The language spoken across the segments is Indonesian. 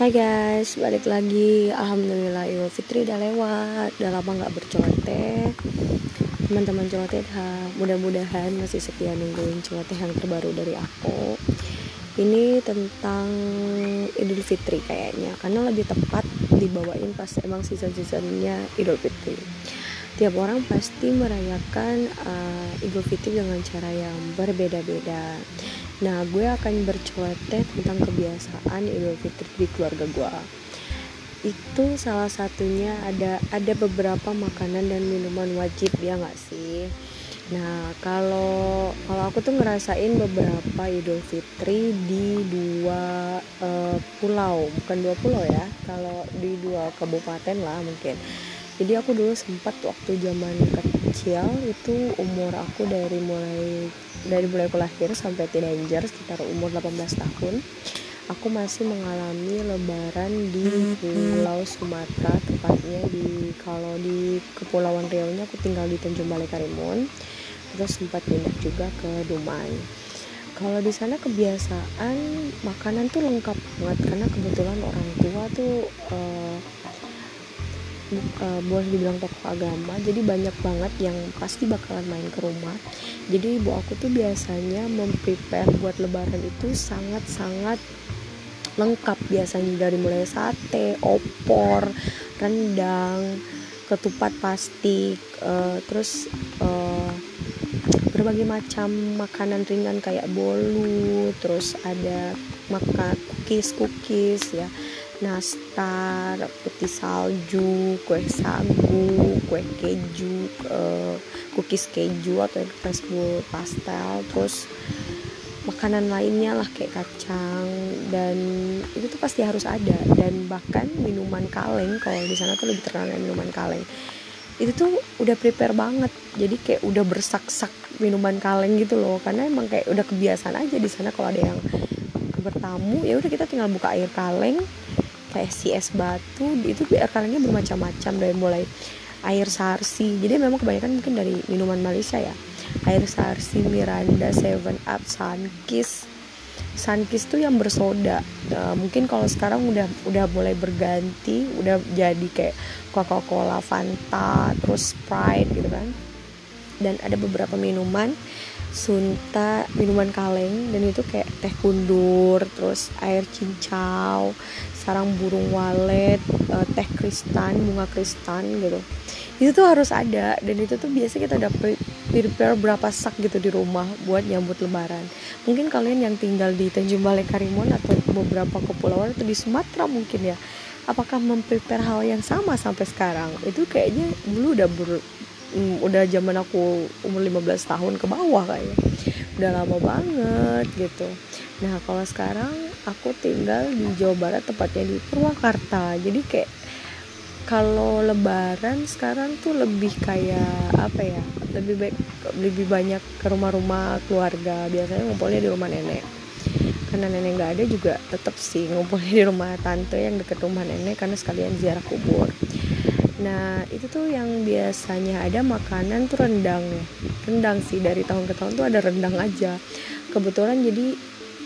Hai guys, balik lagi. Alhamdulillah Idul Fitri udah lewat. Udah lama nggak berceloteh. Teman-teman celoteh mudah-mudahan masih setia nungguin celoteh yang terbaru dari aku. Ini tentang Idul Fitri kayaknya, karena lebih tepat dibawain pas emang season-seasonnya Idul Fitri. Tiap orang pasti merayakan uh, Idul Fitri dengan cara yang berbeda-beda Nah, gue akan berceloteh tentang kebiasaan Idul Fitri di keluarga gue. Itu salah satunya ada ada beberapa makanan dan minuman wajib ya nggak sih? Nah, kalau kalau aku tuh ngerasain beberapa Idul Fitri di dua uh, pulau, bukan dua pulau ya. Kalau di dua kabupaten lah mungkin. Jadi aku dulu sempat waktu zaman kecil itu umur aku dari mulai dari mulai aku lahir sampai teenager sekitar umur 18 tahun aku masih mengalami lebaran di Pulau Sumatera tepatnya di kalau di Kepulauan Riau nya aku tinggal di Tanjung Balai Karimun. Terus sempat pindah juga ke Dumai. Kalau di sana kebiasaan makanan tuh lengkap banget karena kebetulan orang tua tuh uh, uh, boleh dibilang tokoh agama jadi banyak banget yang pasti bakalan main ke rumah. Jadi ibu aku tuh biasanya memprepare buat lebaran itu sangat-sangat lengkap biasanya dari mulai sate, opor, rendang, ketupat plastik, uh, terus uh, berbagai macam makanan ringan kayak bolu, terus ada makan cookies cookies ya nastar, putih salju, kue sagu, kue keju, uh, cookies keju atau yang pastel, terus makanan lainnya lah kayak kacang dan itu tuh pasti harus ada. Dan bahkan minuman kaleng kalau di sana tuh lebih terkenal minuman kaleng. Itu tuh udah prepare banget. Jadi kayak udah bersak-sak minuman kaleng gitu loh. Karena emang kayak udah kebiasaan aja di sana kalau ada yang bertamu ya udah kita tinggal buka air kaleng si es batu itu air kalengnya bermacam-macam dari mulai air sarsi. Jadi memang kebanyakan mungkin dari minuman Malaysia ya. Air sarsi Miranda Seven Up Sunkist. Sunkist tuh yang bersoda. Nah, mungkin kalau sekarang udah udah mulai berganti udah jadi kayak Coca Cola Fanta terus Sprite gitu kan. Dan ada beberapa minuman sunta minuman kaleng dan itu kayak teh kundur terus air cincau sarang burung walet uh, teh kristan bunga kristan gitu. Itu tuh harus ada dan itu tuh biasa kita udah prepare berapa sak gitu di rumah buat nyambut lebaran. Mungkin kalian yang tinggal di Tanjung Balai Karimun atau beberapa kepulauan atau di Sumatera mungkin ya apakah memprepare hal yang sama sampai sekarang? Itu kayaknya dulu udah ber, um, udah zaman aku umur 15 tahun ke bawah kayaknya. Udah lama banget gitu. Nah kalau sekarang aku tinggal di Jawa Barat tepatnya di Purwakarta. Jadi kayak kalau lebaran sekarang tuh lebih kayak apa ya? Lebih baik lebih banyak ke rumah-rumah keluarga. Biasanya ngumpulnya di rumah nenek. Karena nenek nggak ada juga tetap sih ngumpulnya di rumah tante yang deket rumah nenek karena sekalian ziarah kubur Nah itu tuh yang biasanya ada makanan tuh rendang. Rendang sih dari tahun ke tahun tuh ada rendang aja. Kebetulan jadi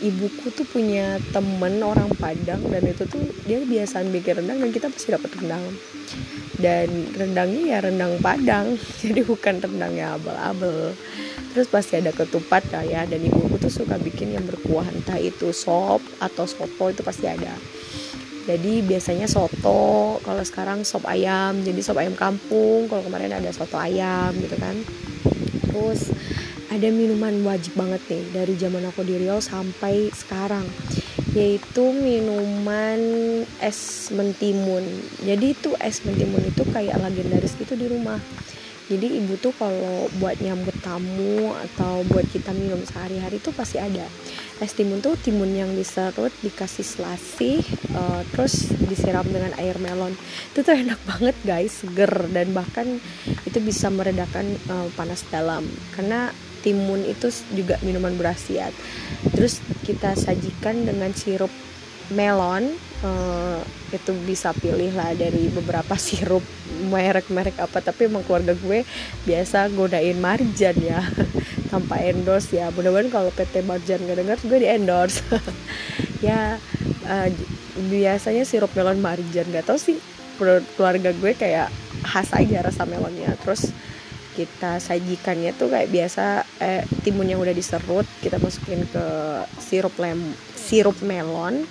ibuku tuh punya temen orang Padang Dan itu tuh dia biasa bikin rendang dan kita pasti dapat rendang. Dan rendangnya ya rendang Padang Jadi bukan rendangnya abal-abal Terus pasti ada ketupat lah ya Dan ibuku tuh suka bikin yang berkuah Entah itu sop atau soto itu pasti ada jadi biasanya soto kalau sekarang sop ayam. Jadi sop ayam kampung kalau kemarin ada soto ayam gitu kan. Terus ada minuman wajib banget nih dari zaman aku di Riau sampai sekarang yaitu minuman es mentimun. Jadi itu es mentimun itu kayak legendaris gitu di rumah. Jadi ibu tuh kalau buat nyambut tamu atau buat kita minum sehari-hari tuh pasti ada es timun tuh timun yang diserut dikasih selasih uh, terus disiram dengan air melon. Itu tuh enak banget guys seger dan bahkan itu bisa meredakan uh, panas dalam. Karena timun itu juga minuman berasiat. Terus kita sajikan dengan sirup melon uh, itu bisa pilih lah dari beberapa sirup merek-merek apa. Tapi emang keluarga gue biasa godain marjan ya tanpa endorse ya. Mudah-mudahan kalau PT Marjan gak denger gue di endorse. Ya uh, biasanya sirup melon marjan gak tau sih. Keluarga gue kayak khas aja rasa melonnya. Terus kita sajikannya tuh kayak biasa eh, timun yang udah diserut kita masukin ke sirup lem sirup melon.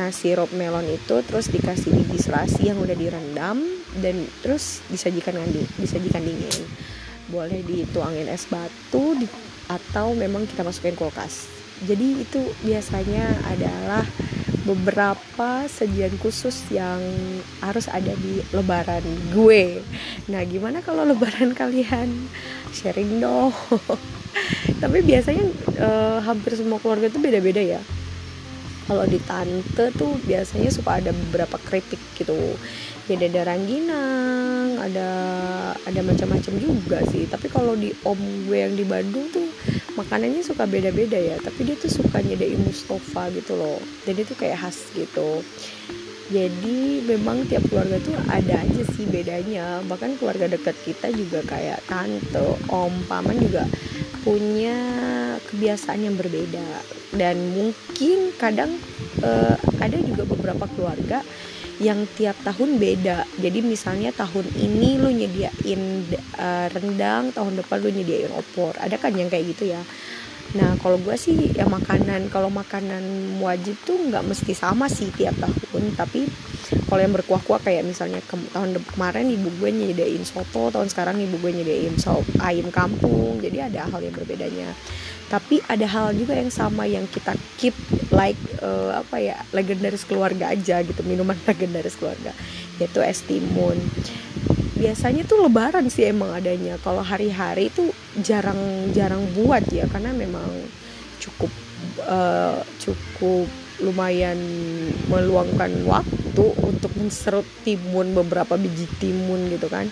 Nah sirup melon itu terus dikasih biji serasi yang udah direndam dan terus disajikan di disajikan dingin boleh dituangin es batu di, atau memang kita masukin kulkas. Jadi itu biasanya adalah beberapa sajian khusus yang harus ada di lebaran gue. Nah gimana kalau lebaran kalian? Sharing dong. Tapi biasanya uh, hampir semua keluarga tuh beda-beda ya kalau di tante tuh biasanya suka ada beberapa kritik gitu. Ya ada rangginang ada ada macam-macam juga sih. Tapi kalau di om gue yang di Bandung tuh makanannya suka beda-beda ya. Tapi dia tuh suka nyediain Mustafa gitu loh. Jadi tuh kayak khas gitu. Jadi memang tiap keluarga tuh ada aja sih bedanya. Bahkan keluarga dekat kita juga kayak tante om paman juga punya kebiasaan yang berbeda. Dan mungkin kadang uh, ada juga beberapa keluarga yang tiap tahun beda. Jadi misalnya tahun ini lu nyediain uh, rendang tahun depan lu nyediain opor. Ada kan yang kayak gitu ya? Nah kalau gue sih ya makanan kalau makanan wajib tuh nggak mesti sama sih tiap tahun. Tapi kalau yang berkuah-kuah kayak misalnya ke, tahun kemarin ibu gue nyediain soto tahun sekarang ibu gue nyediain sop ayam kampung jadi ada hal yang berbedanya. Tapi ada hal juga yang sama yang kita keep like uh, apa ya legendaris keluarga aja gitu minuman legendaris keluarga yaitu es timun. Biasanya tuh lebaran sih emang adanya kalau hari-hari itu jarang-jarang buat ya karena memang cukup uh, cukup lumayan meluangkan waktu untuk menserut timun beberapa biji timun gitu kan.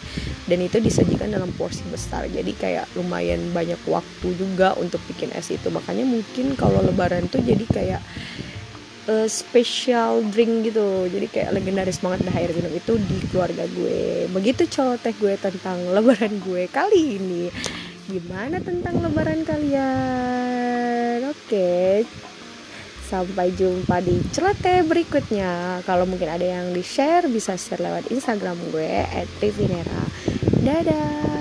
Dan itu disajikan dalam porsi besar. Jadi kayak lumayan banyak waktu juga untuk bikin es itu. Makanya mungkin kalau lebaran tuh jadi kayak uh, special drink gitu. Jadi kayak legendaris banget. Dah air minum itu di keluarga gue. Begitu teh gue tentang lebaran gue kali ini. Gimana tentang lebaran kalian? Oke. okay Sampai jumpa di celoteh berikutnya. Kalau mungkin ada yang di-share bisa share lewat Instagram gue @rivinera. Dadah.